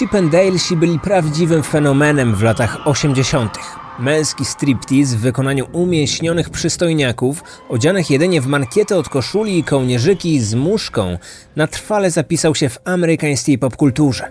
Chippendalesi byli prawdziwym fenomenem w latach 80. Męski striptease w wykonaniu umieśnionych przystojniaków, odzianych jedynie w mankiety od koszuli i kołnierzyki z muszką, na trwale zapisał się w amerykańskiej popkulturze.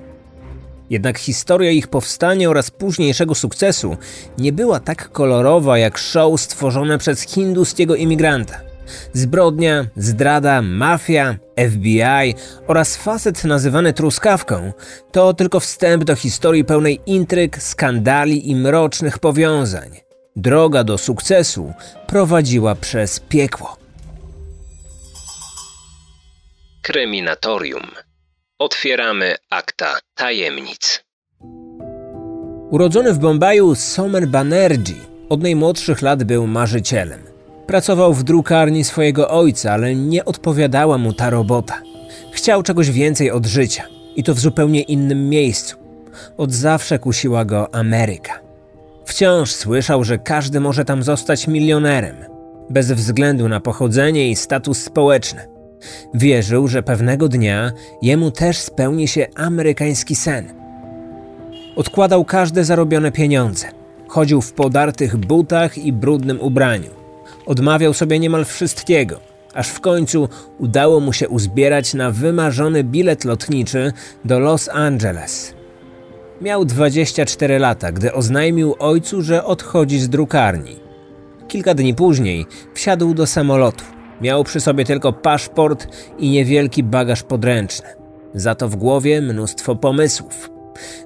Jednak historia ich powstania oraz późniejszego sukcesu nie była tak kolorowa jak show stworzone przez hinduskiego imigranta. Zbrodnia, zdrada, mafia, FBI oraz facet nazywany truskawką to tylko wstęp do historii pełnej intryg, skandali i mrocznych powiązań. Droga do sukcesu prowadziła przez piekło. Kryminatorium. Otwieramy akta tajemnic. Urodzony w Bombaju Somer Banerjee od najmłodszych lat był marzycielem. Pracował w drukarni swojego ojca, ale nie odpowiadała mu ta robota. Chciał czegoś więcej od życia i to w zupełnie innym miejscu. Od zawsze kusiła go Ameryka. Wciąż słyszał, że każdy może tam zostać milionerem, bez względu na pochodzenie i status społeczny. Wierzył, że pewnego dnia jemu też spełni się amerykański sen. Odkładał każde zarobione pieniądze. Chodził w podartych butach i brudnym ubraniu. Odmawiał sobie niemal wszystkiego, aż w końcu udało mu się uzbierać na wymarzony bilet lotniczy do Los Angeles. Miał 24 lata, gdy oznajmił ojcu, że odchodzi z drukarni. Kilka dni później wsiadł do samolotu. Miał przy sobie tylko paszport i niewielki bagaż podręczny. Za to w głowie mnóstwo pomysłów.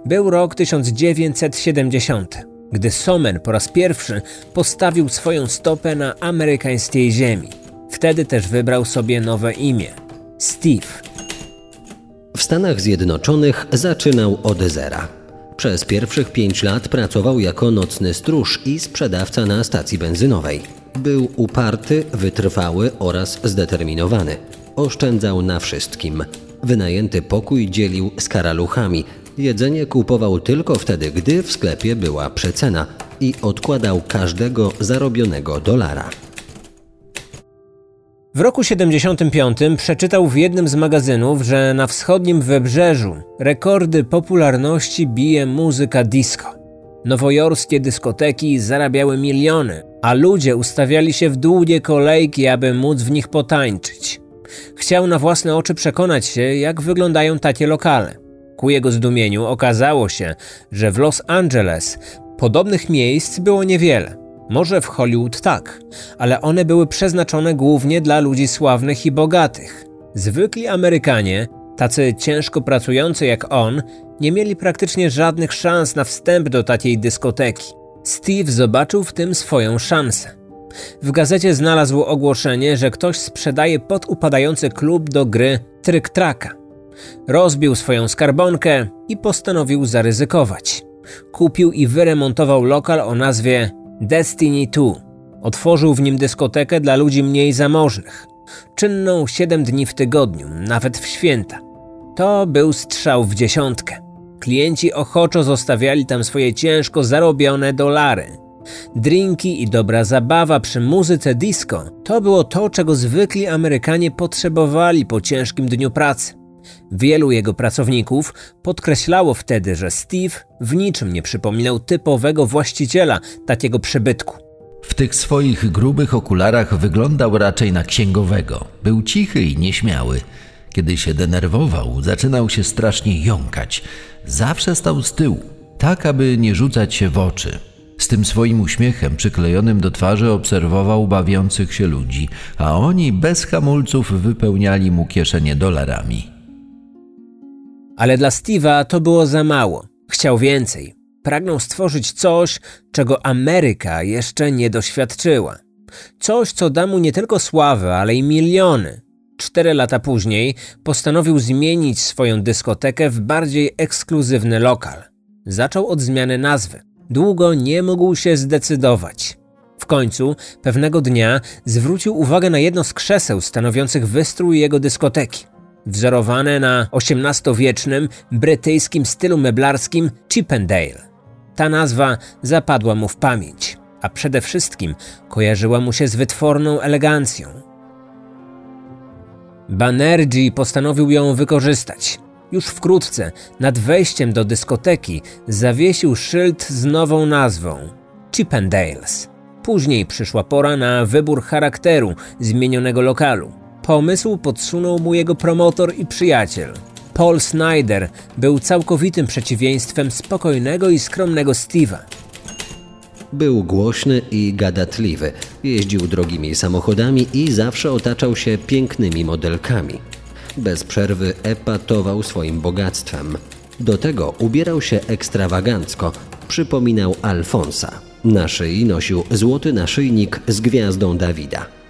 Był rok 1970 gdy Somen po raz pierwszy postawił swoją stopę na amerykańskiej ziemi. Wtedy też wybrał sobie nowe imię Steve. W Stanach Zjednoczonych zaczynał od zera. Przez pierwszych pięć lat pracował jako nocny stróż i sprzedawca na stacji benzynowej. Był uparty, wytrwały oraz zdeterminowany. Oszczędzał na wszystkim. Wynajęty pokój dzielił z karaluchami, Jedzenie kupował tylko wtedy, gdy w sklepie była przecena i odkładał każdego zarobionego dolara. W roku 75 przeczytał w jednym z magazynów, że na wschodnim wybrzeżu rekordy popularności bije muzyka disco. Nowojorskie dyskoteki zarabiały miliony, a ludzie ustawiali się w długie kolejki, aby móc w nich potańczyć. Chciał na własne oczy przekonać się, jak wyglądają takie lokale. Ku jego zdumieniu okazało się, że w Los Angeles podobnych miejsc było niewiele. Może w Hollywood tak, ale one były przeznaczone głównie dla ludzi sławnych i bogatych. Zwykli Amerykanie, tacy ciężko pracujący jak on, nie mieli praktycznie żadnych szans na wstęp do takiej dyskoteki. Steve zobaczył w tym swoją szansę. W gazecie znalazł ogłoszenie, że ktoś sprzedaje podupadający klub do gry Tryk Traka. Rozbił swoją skarbonkę i postanowił zaryzykować. Kupił i wyremontował lokal o nazwie Destiny 2. Otworzył w nim dyskotekę dla ludzi mniej zamożnych. Czynną 7 dni w tygodniu, nawet w święta. To był strzał w dziesiątkę. Klienci ochoczo zostawiali tam swoje ciężko zarobione dolary. Drinki i dobra zabawa przy muzyce disco to było to, czego zwykli Amerykanie potrzebowali po ciężkim dniu pracy. Wielu jego pracowników podkreślało wtedy, że Steve w niczym nie przypominał typowego właściciela takiego przybytku. W tych swoich grubych okularach wyglądał raczej na księgowego. Był cichy i nieśmiały. Kiedy się denerwował, zaczynał się strasznie jąkać. Zawsze stał z tyłu, tak aby nie rzucać się w oczy. Z tym swoim uśmiechem przyklejonym do twarzy obserwował bawiących się ludzi, a oni bez hamulców wypełniali mu kieszenie dolarami. Ale dla Steve'a to było za mało. Chciał więcej. Pragnął stworzyć coś, czego Ameryka jeszcze nie doświadczyła. Coś, co da mu nie tylko sławę, ale i miliony. Cztery lata później postanowił zmienić swoją dyskotekę w bardziej ekskluzywny lokal. Zaczął od zmiany nazwy. Długo nie mógł się zdecydować. W końcu, pewnego dnia, zwrócił uwagę na jedno z krzeseł stanowiących wystrój jego dyskoteki wzorowane na XVIII-wiecznym brytyjskim stylu meblarskim Chippendale. Ta nazwa zapadła mu w pamięć, a przede wszystkim kojarzyła mu się z wytworną elegancją. Banerjee postanowił ją wykorzystać. Już wkrótce nad wejściem do dyskoteki zawiesił szyld z nową nazwą Chippendales. Później przyszła pora na wybór charakteru zmienionego lokalu. Pomysł podsunął mu jego promotor i przyjaciel. Paul Snyder był całkowitym przeciwieństwem spokojnego i skromnego Steve'a. Był głośny i gadatliwy, jeździł drogimi samochodami i zawsze otaczał się pięknymi modelkami. Bez przerwy epatował swoim bogactwem. Do tego ubierał się ekstrawagancko, przypominał Alfonsa. Na szyi nosił złoty naszyjnik z gwiazdą Dawida.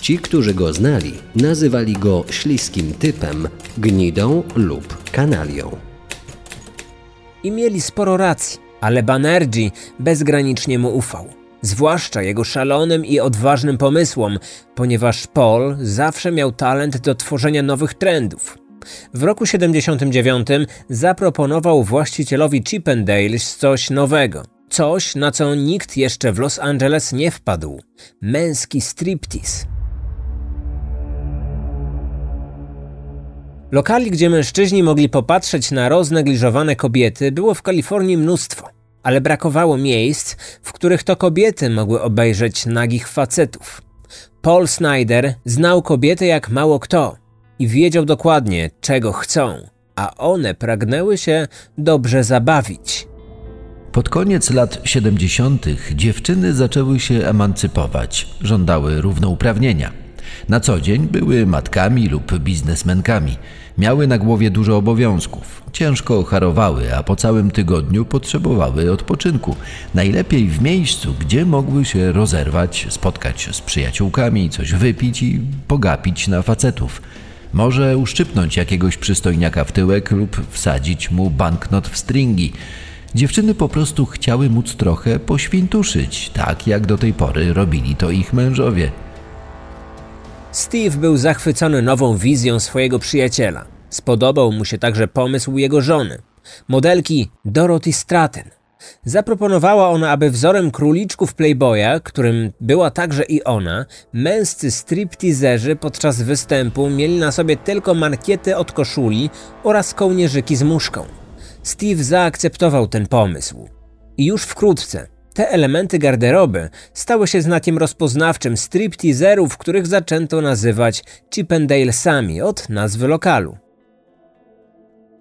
Ci, którzy go znali, nazywali go śliskim typem, gnidą lub kanalią. I mieli sporo racji, ale Banerjee bezgranicznie mu ufał. Zwłaszcza jego szalonym i odważnym pomysłom, ponieważ Paul zawsze miał talent do tworzenia nowych trendów. W roku 79 zaproponował właścicielowi Chippendales coś nowego. Coś, na co nikt jeszcze w Los Angeles nie wpadł. Męski striptease. Lokali, gdzie mężczyźni mogli popatrzeć na roznegliżowane kobiety, było w Kalifornii mnóstwo, ale brakowało miejsc, w których to kobiety mogły obejrzeć nagich facetów. Paul Snyder znał kobiety jak mało kto i wiedział dokładnie, czego chcą, a one pragnęły się dobrze zabawić. Pod koniec lat 70. dziewczyny zaczęły się emancypować, żądały równouprawnienia. Na co dzień były matkami lub biznesmenkami. Miały na głowie dużo obowiązków. Ciężko harowały, a po całym tygodniu potrzebowały odpoczynku. Najlepiej w miejscu, gdzie mogły się rozerwać, spotkać z przyjaciółkami, coś wypić i pogapić na facetów. Może uszczypnąć jakiegoś przystojniaka w tyłek lub wsadzić mu banknot w stringi. Dziewczyny po prostu chciały móc trochę poświntuszyć, tak jak do tej pory robili to ich mężowie. Steve był zachwycony nową wizją swojego przyjaciela. Spodobał mu się także pomysł jego żony, modelki Dorothy Stratton. Zaproponowała ona, aby wzorem króliczków Playboya, którym była także i ona, męscy stripteaserzy podczas występu mieli na sobie tylko mankiety od koszuli oraz kołnierzyki z muszką. Steve zaakceptował ten pomysł. I już wkrótce te elementy garderoby stały się znakiem rozpoznawczym stripteaserów, których zaczęto nazywać Chippendalesami od nazwy lokalu.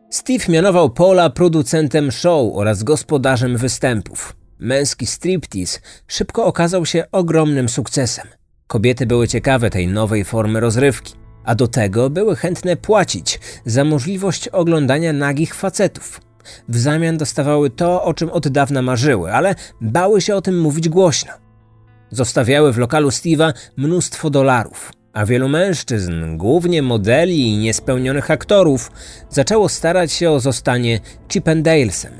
Steve mianował Paula producentem show oraz gospodarzem występów. Męski striptease szybko okazał się ogromnym sukcesem. Kobiety były ciekawe tej nowej formy rozrywki, a do tego były chętne płacić za możliwość oglądania nagich facetów. W zamian dostawały to, o czym od dawna marzyły, ale bały się o tym mówić głośno. Zostawiały w lokalu Steve'a mnóstwo dolarów, a wielu mężczyzn, głównie modeli i niespełnionych aktorów, zaczęło starać się o zostanie Chippendalesem.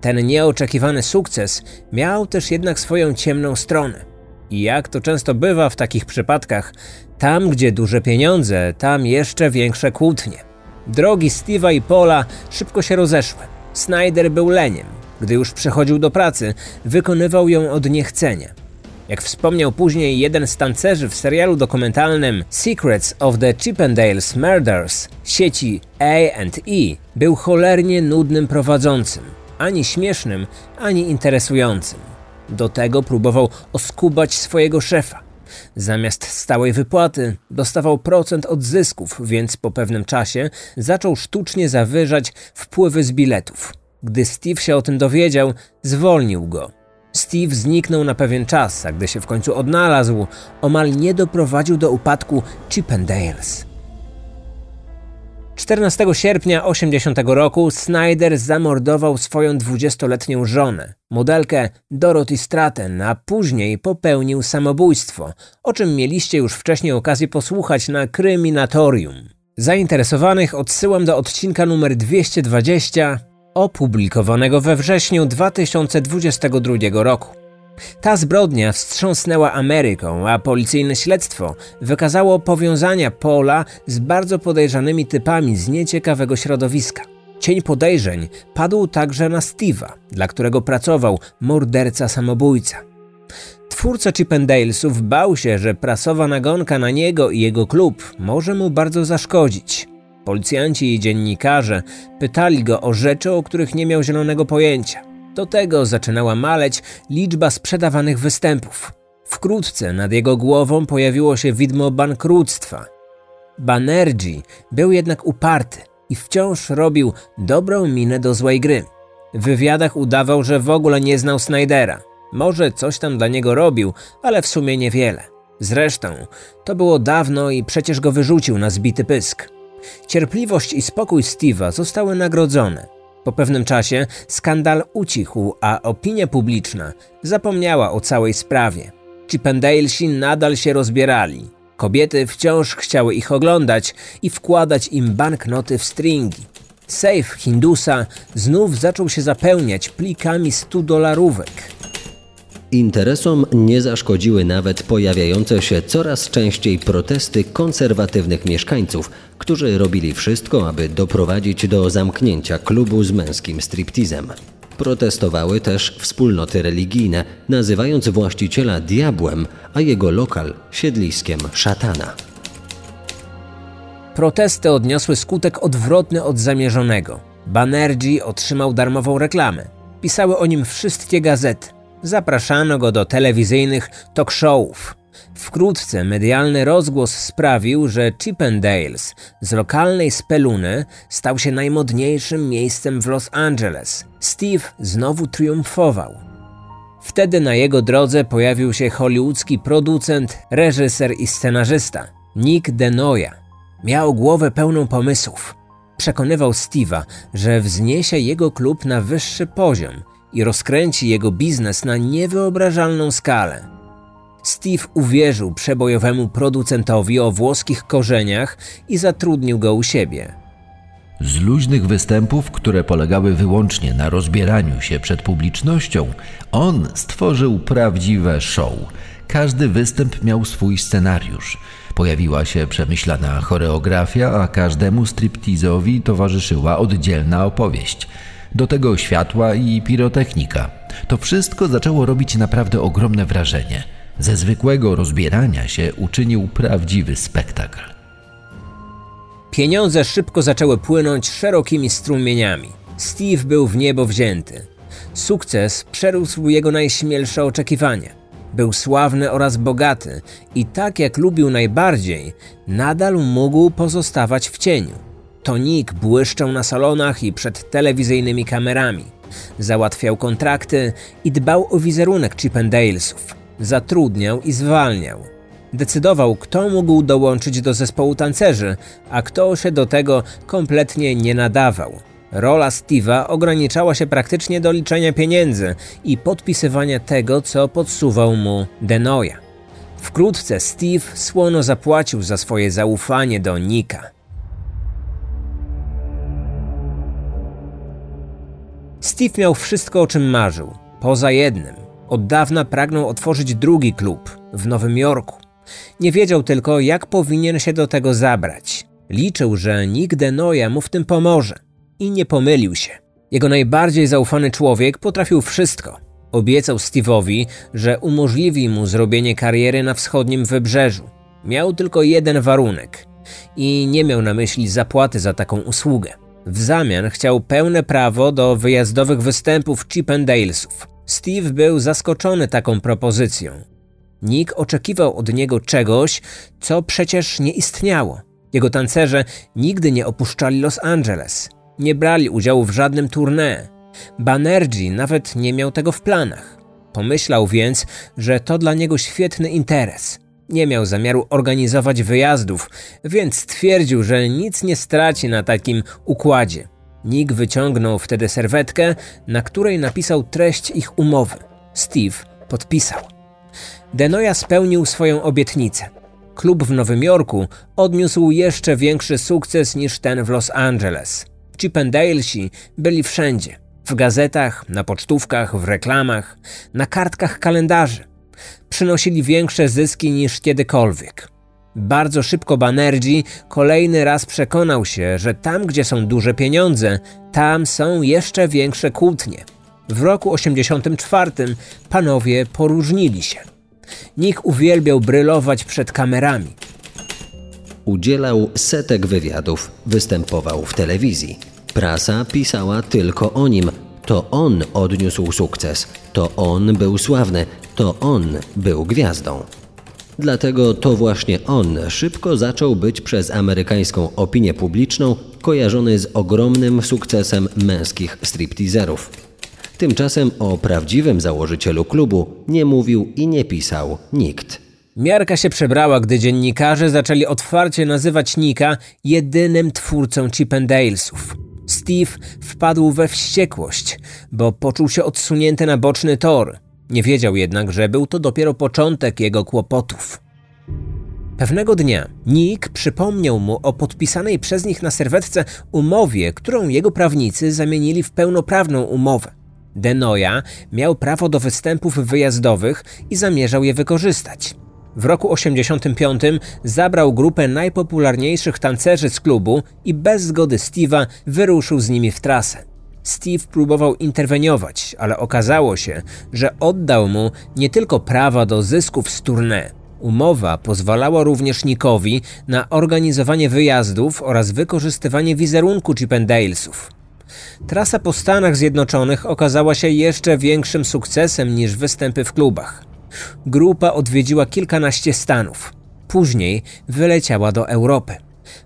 Ten nieoczekiwany sukces miał też jednak swoją ciemną stronę. I jak to często bywa w takich przypadkach, tam gdzie duże pieniądze, tam jeszcze większe kłótnie. Drogi Steve'a i Paula szybko się rozeszły. Snyder był leniem. Gdy już przechodził do pracy, wykonywał ją od niechcenia. Jak wspomniał później jeden z tancerzy w serialu dokumentalnym Secrets of the Chippendales Murders sieci A&E, był cholernie nudnym prowadzącym, ani śmiesznym, ani interesującym. Do tego próbował oskubać swojego szefa. Zamiast stałej wypłaty dostawał procent od zysków, więc po pewnym czasie zaczął sztucznie zawyżać wpływy z biletów. Gdy Steve się o tym dowiedział, zwolnił go. Steve zniknął na pewien czas, a gdy się w końcu odnalazł, omal nie doprowadził do upadku Chippendales. 14 sierpnia 80 roku Snyder zamordował swoją 20-letnią żonę, modelkę Dorothy Stratton, a później popełnił samobójstwo, o czym mieliście już wcześniej okazję posłuchać na Kryminatorium. Zainteresowanych odsyłam do odcinka numer 220 opublikowanego we wrześniu 2022 roku. Ta zbrodnia wstrząsnęła Ameryką, a policyjne śledztwo wykazało powiązania Paula z bardzo podejrzanymi typami z nieciekawego środowiska. Cień podejrzeń padł także na Steve'a, dla którego pracował morderca samobójca. Twórca Chippendalesów bał się, że prasowa nagonka na niego i jego klub może mu bardzo zaszkodzić. Policjanci i dziennikarze pytali go o rzeczy, o których nie miał zielonego pojęcia. Do tego zaczynała maleć liczba sprzedawanych występów. Wkrótce nad jego głową pojawiło się widmo bankructwa. Banerjee był jednak uparty i wciąż robił dobrą minę do złej gry. W wywiadach udawał, że w ogóle nie znał Snydera. Może coś tam dla niego robił, ale w sumie niewiele. Zresztą, to było dawno i przecież go wyrzucił na zbity pysk. Cierpliwość i spokój Steve'a zostały nagrodzone. Po pewnym czasie skandal ucichł, a opinia publiczna zapomniała o całej sprawie. Chippendalesi nadal się rozbierali. Kobiety wciąż chciały ich oglądać i wkładać im banknoty w stringi. Safe Hindusa znów zaczął się zapełniać plikami 100 dolarówek. Interesom nie zaszkodziły nawet pojawiające się coraz częściej protesty konserwatywnych mieszkańców, którzy robili wszystko, aby doprowadzić do zamknięcia klubu z męskim striptizem. Protestowały też wspólnoty religijne, nazywając właściciela diabłem, a jego lokal siedliskiem szatana. Protesty odniosły skutek odwrotny od zamierzonego. Banerjee otrzymał darmową reklamę. Pisały o nim wszystkie gazety. Zapraszano go do telewizyjnych talk showów. Wkrótce medialny rozgłos sprawił, że Chippendales z lokalnej speluny stał się najmodniejszym miejscem w Los Angeles. Steve znowu triumfował. Wtedy na jego drodze pojawił się hollywoodzki producent, reżyser i scenarzysta Nick Denoya. Miał głowę pełną pomysłów. Przekonywał Steve'a, że wzniesie jego klub na wyższy poziom i rozkręci jego biznes na niewyobrażalną skalę. Steve uwierzył przebojowemu producentowi o włoskich korzeniach i zatrudnił go u siebie. Z luźnych występów, które polegały wyłącznie na rozbieraniu się przed publicznością, on stworzył prawdziwe show. Każdy występ miał swój scenariusz. Pojawiła się przemyślana choreografia, a każdemu striptizowi towarzyszyła oddzielna opowieść. Do tego światła i pirotechnika. To wszystko zaczęło robić naprawdę ogromne wrażenie. Ze zwykłego rozbierania się uczynił prawdziwy spektakl. Pieniądze szybko zaczęły płynąć szerokimi strumieniami. Steve był w niebo wzięty. Sukces przerósł jego najśmielsze oczekiwania. Był sławny oraz bogaty i tak jak lubił najbardziej, nadal mógł pozostawać w cieniu. To Nick błyszczał na salonach i przed telewizyjnymi kamerami. Załatwiał kontrakty i dbał o wizerunek Chippendalesów. Zatrudniał i zwalniał. Decydował, kto mógł dołączyć do zespołu tancerzy, a kto się do tego kompletnie nie nadawał. Rola Steve'a ograniczała się praktycznie do liczenia pieniędzy i podpisywania tego, co podsuwał mu Denoya. Wkrótce Steve słono zapłacił za swoje zaufanie do Nika. Steve miał wszystko, o czym marzył, poza jednym. Od dawna pragnął otworzyć drugi klub w Nowym Jorku. Nie wiedział tylko, jak powinien się do tego zabrać. Liczył, że Nick Denoya mu w tym pomoże. I nie pomylił się. Jego najbardziej zaufany człowiek potrafił wszystko. Obiecał Steve'owi, że umożliwi mu zrobienie kariery na wschodnim wybrzeżu. Miał tylko jeden warunek i nie miał na myśli zapłaty za taką usługę. W zamian chciał pełne prawo do wyjazdowych występów Chippendalesów. Steve był zaskoczony taką propozycją. Nick oczekiwał od niego czegoś, co przecież nie istniało. Jego tancerze nigdy nie opuszczali Los Angeles, nie brali udziału w żadnym tournée. Banerjee nawet nie miał tego w planach. Pomyślał więc, że to dla niego świetny interes. Nie miał zamiaru organizować wyjazdów, więc stwierdził, że nic nie straci na takim układzie. Nick wyciągnął wtedy serwetkę, na której napisał treść ich umowy. Steve podpisał. Denoya spełnił swoją obietnicę. Klub w Nowym Jorku odniósł jeszcze większy sukces niż ten w Los Angeles. Chippendalesi byli wszędzie. W gazetach, na pocztówkach, w reklamach, na kartkach kalendarzy. Przynosili większe zyski niż kiedykolwiek. Bardzo szybko Banerjee kolejny raz przekonał się, że tam, gdzie są duże pieniądze, tam są jeszcze większe kłótnie. W roku 84 panowie poróżnili się. Nick uwielbiał brylować przed kamerami. Udzielał setek wywiadów, występował w telewizji. Prasa pisała tylko o nim. To on odniósł sukces, to on był sławny, to on był gwiazdą. Dlatego to właśnie on szybko zaczął być przez amerykańską opinię publiczną kojarzony z ogromnym sukcesem męskich stripteaserów. Tymczasem o prawdziwym założycielu klubu nie mówił i nie pisał nikt. Miarka się przebrała, gdy dziennikarze zaczęli otwarcie nazywać Nika jedynym twórcą Chippendalesów. Steve wpadł we wściekłość, bo poczuł się odsunięty na boczny tor. Nie wiedział jednak, że był to dopiero początek jego kłopotów. Pewnego dnia Nick przypomniał mu o podpisanej przez nich na serwetce umowie, którą jego prawnicy zamienili w pełnoprawną umowę. Denoya miał prawo do występów wyjazdowych i zamierzał je wykorzystać. W roku 85 zabrał grupę najpopularniejszych tancerzy z klubu i bez zgody Steve'a wyruszył z nimi w trasę. Steve próbował interweniować, ale okazało się, że oddał mu nie tylko prawa do zysków z tournée. Umowa pozwalała również Nickowi na organizowanie wyjazdów oraz wykorzystywanie wizerunku Chippendalesów. Trasa po Stanach Zjednoczonych okazała się jeszcze większym sukcesem niż występy w klubach. Grupa odwiedziła kilkanaście stanów. Później wyleciała do Europy.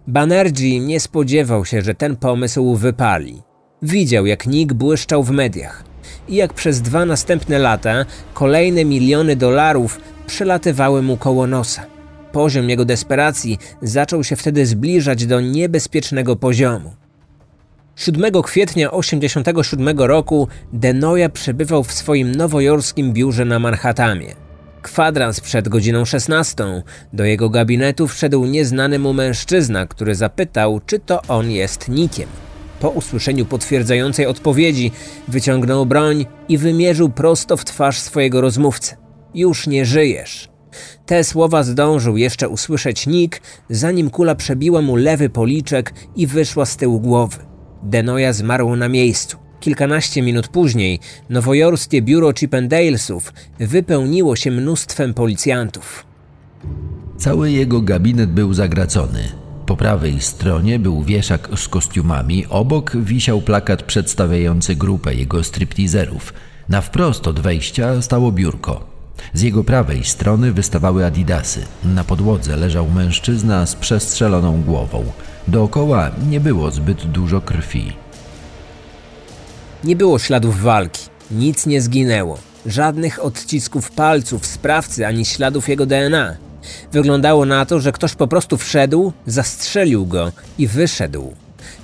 Banerjee nie spodziewał się, że ten pomysł wypali. Widział, jak Nick błyszczał w mediach i jak przez dwa następne lata kolejne miliony dolarów przelatywały mu koło nosa. Poziom jego desperacji zaczął się wtedy zbliżać do niebezpiecznego poziomu. 7 kwietnia 1987 roku Denoya przebywał w swoim nowojorskim biurze na Manhattanie. Kwadrans przed godziną 16 do jego gabinetu wszedł nieznany mu mężczyzna, który zapytał, czy to on jest Nikiem. Po usłyszeniu potwierdzającej odpowiedzi wyciągnął broń i wymierzył prosto w twarz swojego rozmówcy. Już nie żyjesz. Te słowa zdążył jeszcze usłyszeć Nick, zanim kula przebiła mu lewy policzek i wyszła z tyłu głowy. Denoya zmarł na miejscu. Kilkanaście minut później nowojorskie biuro Chippendalesów wypełniło się mnóstwem policjantów. Cały jego gabinet był zagracony. Po prawej stronie był wieszak z kostiumami, obok wisiał plakat przedstawiający grupę jego stripteaserów. Na wprost od wejścia stało biurko. Z jego prawej strony wystawały adidasy. Na podłodze leżał mężczyzna z przestrzeloną głową. Dookoła nie było zbyt dużo krwi. Nie było śladów walki, nic nie zginęło, żadnych odcisków palców sprawcy ani śladów jego DNA. Wyglądało na to, że ktoś po prostu wszedł, zastrzelił go i wyszedł.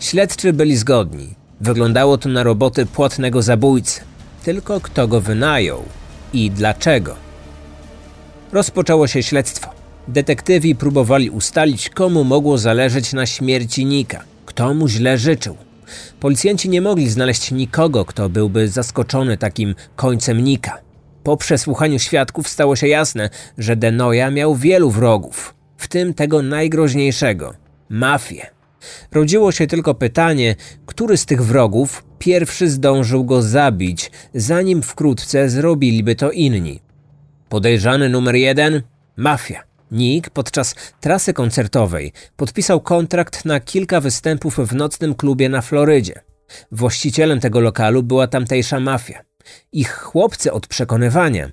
Śledczy byli zgodni. Wyglądało to na roboty płatnego zabójcy. Tylko kto go wynajął i dlaczego? Rozpoczęło się śledztwo. Detektywi próbowali ustalić, komu mogło zależeć na śmierci Nika, kto mu źle życzył. Policjanci nie mogli znaleźć nikogo, kto byłby zaskoczony takim końcem Nika. Po przesłuchaniu świadków stało się jasne, że Denoya miał wielu wrogów, w tym tego najgroźniejszego mafię. Rodziło się tylko pytanie, który z tych wrogów pierwszy zdążył go zabić, zanim wkrótce zrobiliby to inni. Podejrzany numer jeden mafia. Nick podczas trasy koncertowej podpisał kontrakt na kilka występów w nocnym klubie na Florydzie. Właścicielem tego lokalu była tamtejsza mafia. Ich chłopcy od przekonywania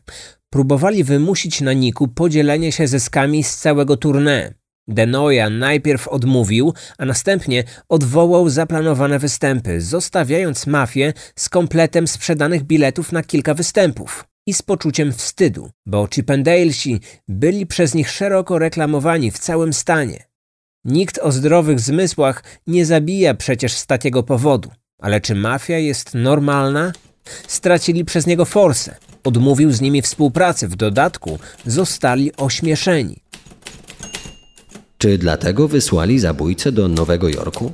próbowali wymusić na Niku podzielenie się zyskami z całego tournée. Denoya najpierw odmówił, a następnie odwołał zaplanowane występy, zostawiając mafię z kompletem sprzedanych biletów na kilka występów i z poczuciem wstydu, bo Chippendalesi byli przez nich szeroko reklamowani w całym stanie. Nikt o zdrowych zmysłach nie zabija przecież z takiego powodu. Ale czy mafia jest normalna? Stracili przez niego forsę. Odmówił z nimi współpracy, w dodatku zostali ośmieszeni. Czy dlatego wysłali zabójcę do Nowego Jorku?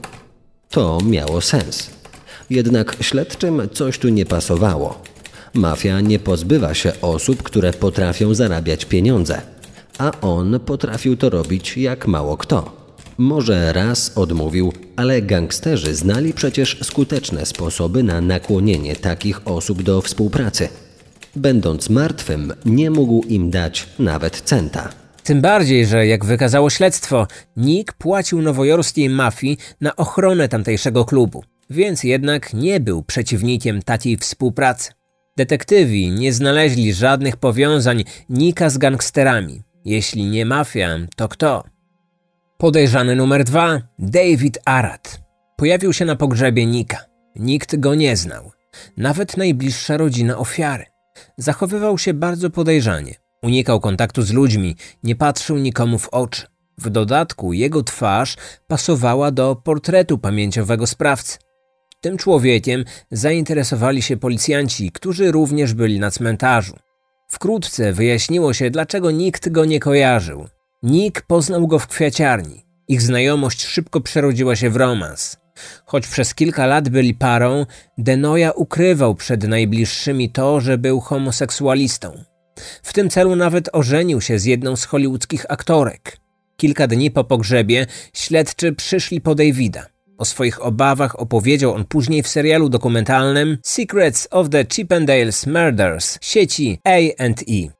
To miało sens. Jednak śledczym coś tu nie pasowało. Mafia nie pozbywa się osób, które potrafią zarabiać pieniądze, a on potrafił to robić jak mało kto. Może raz odmówił, ale gangsterzy znali przecież skuteczne sposoby na nakłonienie takich osób do współpracy. Będąc martwym, nie mógł im dać nawet centa. Tym bardziej, że jak wykazało śledztwo, Nick płacił nowojorskiej mafii na ochronę tamtejszego klubu, więc jednak nie był przeciwnikiem takiej współpracy. Detektywi nie znaleźli żadnych powiązań Nika z gangsterami. Jeśli nie mafia, to kto? Podejrzany numer dwa, David Arad. Pojawił się na pogrzebie Nika. Nikt go nie znał. Nawet najbliższa rodzina ofiary. Zachowywał się bardzo podejrzanie. Unikał kontaktu z ludźmi, nie patrzył nikomu w oczy. W dodatku jego twarz pasowała do portretu pamięciowego sprawcy. Tym człowiekiem zainteresowali się policjanci, którzy również byli na cmentarzu. Wkrótce wyjaśniło się, dlaczego nikt go nie kojarzył. Nick poznał go w kwiaciarni. Ich znajomość szybko przerodziła się w romans. Choć przez kilka lat byli parą, Denoya ukrywał przed najbliższymi to, że był homoseksualistą. W tym celu nawet ożenił się z jedną z hollywoodzkich aktorek. Kilka dni po pogrzebie śledczy przyszli po Davida. O swoich obawach opowiedział on później w serialu dokumentalnym Secrets of the Chippendales Murders sieci A&E.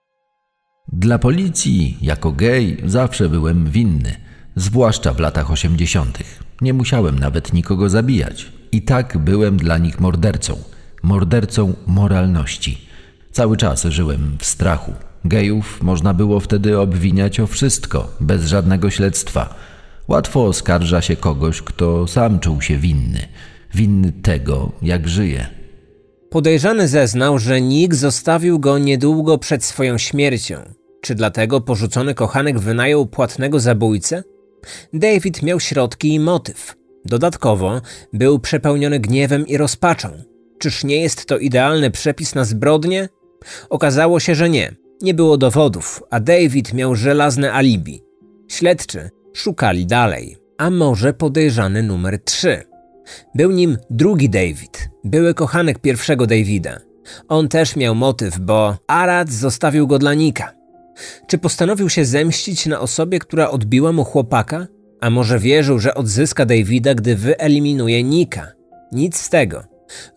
Dla policji, jako gej, zawsze byłem winny, zwłaszcza w latach osiemdziesiątych. Nie musiałem nawet nikogo zabijać. I tak byłem dla nich mordercą. Mordercą moralności. Cały czas żyłem w strachu. Gejów można było wtedy obwiniać o wszystko, bez żadnego śledztwa. Łatwo oskarża się kogoś, kto sam czuł się winny. Winny tego, jak żyje. Podejrzany zeznał, że Nick zostawił go niedługo przed swoją śmiercią. Czy dlatego porzucony kochanek wynajął płatnego zabójcę? David miał środki i motyw. Dodatkowo był przepełniony gniewem i rozpaczą. Czyż nie jest to idealny przepis na zbrodnię? Okazało się, że nie. Nie było dowodów, a David miał żelazne alibi. Śledczy szukali dalej. A może podejrzany numer 3? Był nim drugi David, były kochanek pierwszego Davida. On też miał motyw, bo Arad zostawił go dla Nika. Czy postanowił się zemścić na osobie, która odbiła mu chłopaka? A może wierzył, że odzyska Davida, gdy wyeliminuje Nika? Nic z tego.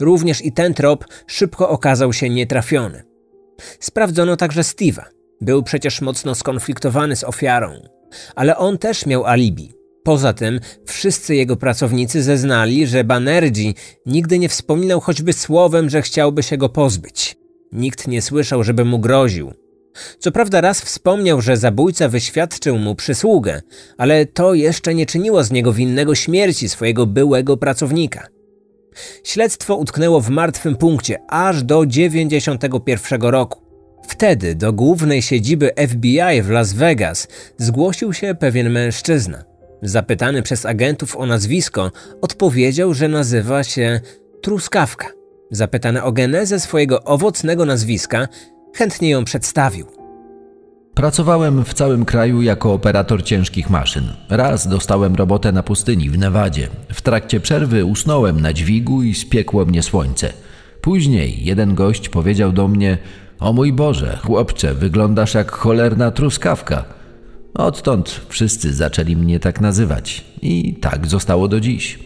Również i ten trop szybko okazał się nietrafiony. Sprawdzono także Steve'a. Był przecież mocno skonfliktowany z ofiarą, ale on też miał alibi. Poza tym wszyscy jego pracownicy zeznali, że Banerjee nigdy nie wspominał choćby słowem, że chciałby się go pozbyć. Nikt nie słyszał, żeby mu groził. Co prawda raz wspomniał, że zabójca wyświadczył mu przysługę, ale to jeszcze nie czyniło z niego winnego śmierci swojego byłego pracownika. Śledztwo utknęło w martwym punkcie aż do 91 roku. Wtedy do głównej siedziby FBI w Las Vegas zgłosił się pewien mężczyzna. Zapytany przez agentów o nazwisko, odpowiedział, że nazywa się Truskawka. Zapytany o genezę swojego owocnego nazwiska, chętnie ją przedstawił. Pracowałem w całym kraju jako operator ciężkich maszyn. Raz dostałem robotę na pustyni w Nevadzie. W trakcie przerwy usnąłem na dźwigu i spiekło mnie słońce. Później jeden gość powiedział do mnie: O mój Boże, chłopcze, wyglądasz jak cholerna truskawka. Odtąd wszyscy zaczęli mnie tak nazywać. I tak zostało do dziś.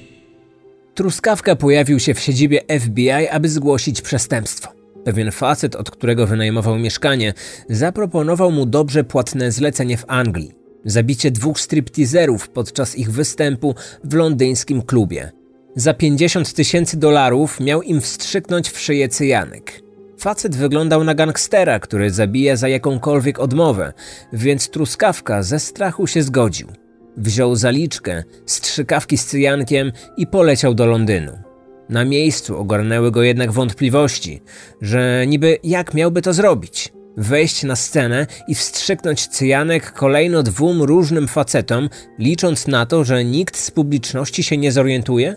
Truskawka pojawił się w siedzibie FBI, aby zgłosić przestępstwo. Pewien facet, od którego wynajmował mieszkanie, zaproponował mu dobrze płatne zlecenie w Anglii. Zabicie dwóch stripteaserów podczas ich występu w londyńskim klubie. Za 50 tysięcy dolarów miał im wstrzyknąć w szyję cyjanek. Facet wyglądał na gangstera, który zabija za jakąkolwiek odmowę, więc truskawka ze strachu się zgodził. Wziął zaliczkę, strzykawki z cyjankiem i poleciał do Londynu. Na miejscu ogarnęły go jednak wątpliwości, że niby jak miałby to zrobić? Wejść na scenę i wstrzyknąć cyjanek kolejno dwóm różnym facetom, licząc na to, że nikt z publiczności się nie zorientuje?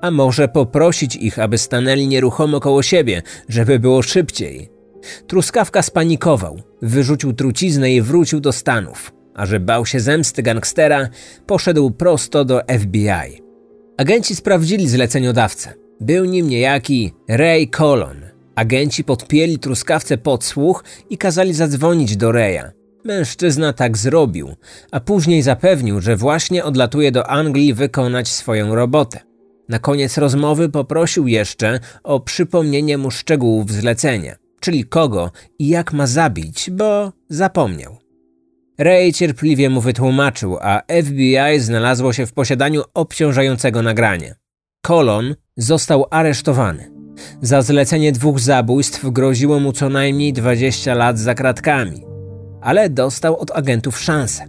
A może poprosić ich, aby stanęli nieruchomo koło siebie, żeby było szybciej? Truskawka spanikował, wyrzucił truciznę i wrócił do Stanów, a że bał się zemsty gangstera, poszedł prosto do FBI. Agenci sprawdzili zleceniodawcę. Był nim niejaki Ray Colon. Agenci podpięli truskawce pod słuch i kazali zadzwonić do Raya. Mężczyzna tak zrobił, a później zapewnił, że właśnie odlatuje do Anglii wykonać swoją robotę. Na koniec rozmowy poprosił jeszcze o przypomnienie mu szczegółów zlecenia, czyli kogo i jak ma zabić, bo zapomniał. Ray cierpliwie mu wytłumaczył, a FBI znalazło się w posiadaniu obciążającego nagrania. Colon został aresztowany. Za zlecenie dwóch zabójstw groziło mu co najmniej 20 lat za kratkami, ale dostał od agentów szansę.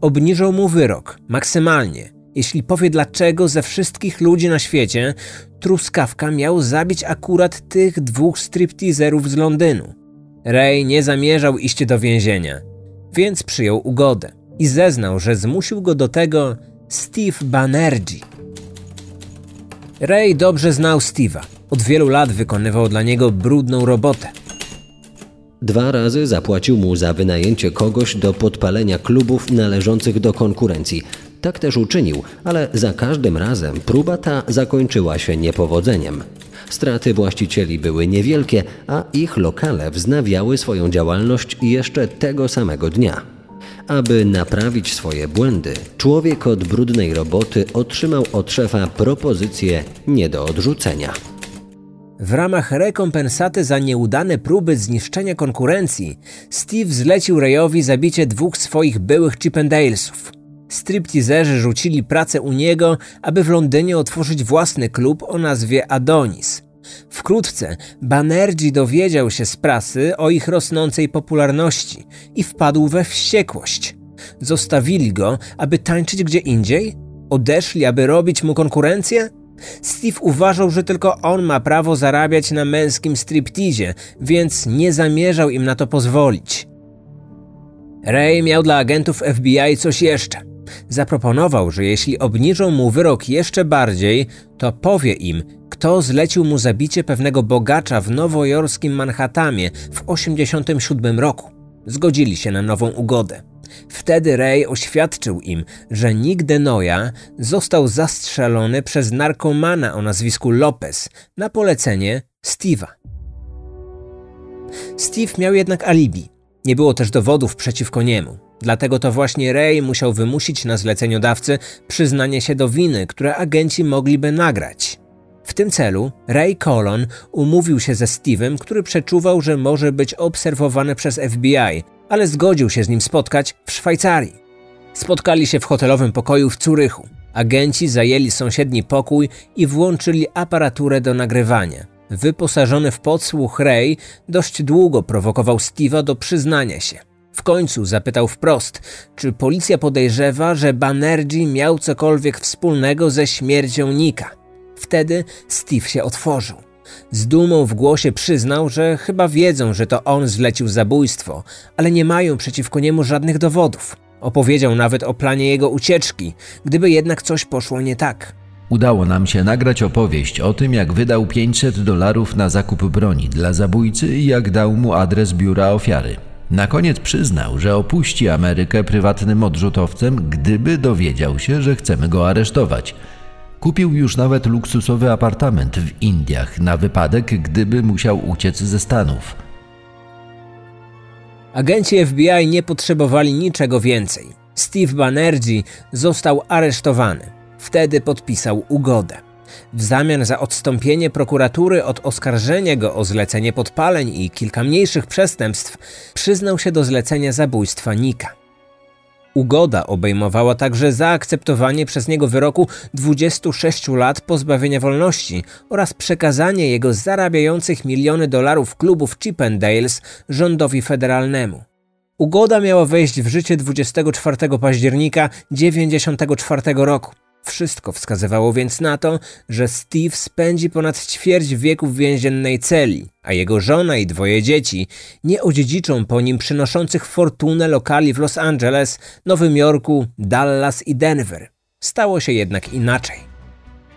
Obniżą mu wyrok maksymalnie, jeśli powie dlaczego ze wszystkich ludzi na świecie truskawka miał zabić akurat tych dwóch stripteaserów z Londynu. Ray nie zamierzał iść do więzienia, więc przyjął ugodę i zeznał, że zmusił go do tego Steve Banerjee. Ray dobrze znał Steve'a. Od wielu lat wykonywał dla niego brudną robotę. Dwa razy zapłacił mu za wynajęcie kogoś do podpalenia klubów należących do konkurencji. Tak też uczynił, ale za każdym razem próba ta zakończyła się niepowodzeniem. Straty właścicieli były niewielkie, a ich lokale wznawiały swoją działalność jeszcze tego samego dnia. Aby naprawić swoje błędy, człowiek od brudnej roboty otrzymał od szefa propozycję nie do odrzucenia. W ramach rekompensaty za nieudane próby zniszczenia konkurencji, Steve zlecił Rayowi zabicie dwóch swoich byłych Chippendalesów. Stripteaserzy rzucili pracę u niego, aby w Londynie otworzyć własny klub o nazwie Adonis. Wkrótce Banerjee dowiedział się z prasy o ich rosnącej popularności i wpadł we wściekłość. Zostawili go, aby tańczyć gdzie indziej? Odeszli, aby robić mu konkurencję? Steve uważał, że tylko on ma prawo zarabiać na męskim striptizie, więc nie zamierzał im na to pozwolić. Ray miał dla agentów FBI coś jeszcze. Zaproponował, że jeśli obniżą mu wyrok jeszcze bardziej, to powie im, kto zlecił mu zabicie pewnego bogacza w nowojorskim Manhattamie w 1987 roku. Zgodzili się na nową ugodę. Wtedy Ray oświadczył im, że Nick Denoya został zastrzelony przez narkomana o nazwisku Lopez na polecenie Steve'a. Steve miał jednak alibi. Nie było też dowodów przeciwko niemu. Dlatego to właśnie Ray musiał wymusić na zleceniodawcy przyznanie się do winy, które agenci mogliby nagrać. W tym celu Ray Colon umówił się ze Steve'em, który przeczuwał, że może być obserwowany przez FBI, ale zgodził się z nim spotkać w Szwajcarii. Spotkali się w hotelowym pokoju w Curychu. Agenci zajęli sąsiedni pokój i włączyli aparaturę do nagrywania. Wyposażony w podsłuch Ray dość długo prowokował Steve'a do przyznania się. W końcu zapytał wprost, czy policja podejrzewa, że Banerjee miał cokolwiek wspólnego ze śmiercią Nika. Wtedy Steve się otworzył. Z dumą w głosie przyznał, że chyba wiedzą, że to on zlecił zabójstwo, ale nie mają przeciwko niemu żadnych dowodów. Opowiedział nawet o planie jego ucieczki, gdyby jednak coś poszło nie tak. Udało nam się nagrać opowieść o tym, jak wydał 500 dolarów na zakup broni dla zabójcy i jak dał mu adres biura ofiary. Na koniec przyznał, że opuści Amerykę prywatnym odrzutowcem, gdyby dowiedział się, że chcemy go aresztować. Kupił już nawet luksusowy apartament w Indiach na wypadek, gdyby musiał uciec ze Stanów. Agenci FBI nie potrzebowali niczego więcej. Steve Banerjee został aresztowany. Wtedy podpisał ugodę. W zamian za odstąpienie prokuratury od oskarżenia go o zlecenie podpaleń i kilka mniejszych przestępstw, przyznał się do zlecenia zabójstwa Nika. Ugoda obejmowała także zaakceptowanie przez niego wyroku 26 lat pozbawienia wolności oraz przekazanie jego zarabiających miliony dolarów klubów Chippendales rządowi federalnemu. Ugoda miała wejść w życie 24 października 1994 roku. Wszystko wskazywało więc na to, że Steve spędzi ponad ćwierć wieku w więziennej celi, a jego żona i dwoje dzieci nie odziedziczą po nim przynoszących fortunę lokali w Los Angeles, Nowym Jorku, Dallas i Denver. Stało się jednak inaczej.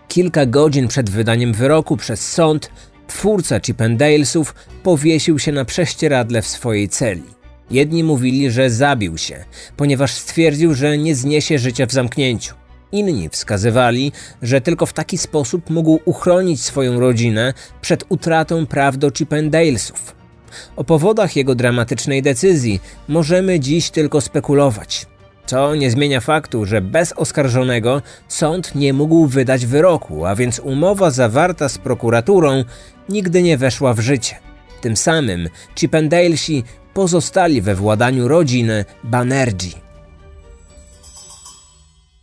Kilka godzin przed wydaniem wyroku przez sąd, twórca Chippendalesów powiesił się na prześcieradle w swojej celi. Jedni mówili, że zabił się, ponieważ stwierdził, że nie zniesie życia w zamknięciu. Inni wskazywali, że tylko w taki sposób mógł uchronić swoją rodzinę przed utratą praw do Chippendalesów. O powodach jego dramatycznej decyzji możemy dziś tylko spekulować. Co nie zmienia faktu, że bez oskarżonego sąd nie mógł wydać wyroku, a więc umowa zawarta z prokuraturą nigdy nie weszła w życie. Tym samym Chippendalesi pozostali we władaniu rodziny Banerjee.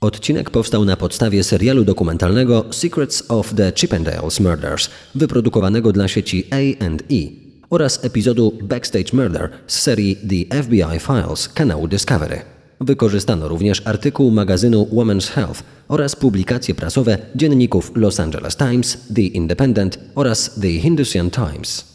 Odcinek powstał na podstawie serialu dokumentalnego Secrets of the Chippendales Murders, wyprodukowanego dla sieci A&E oraz epizodu Backstage Murder z serii The FBI Files kanału Discovery. Wykorzystano również artykuł magazynu Women's Health oraz publikacje prasowe dzienników Los Angeles Times, The Independent oraz The Hindustan Times.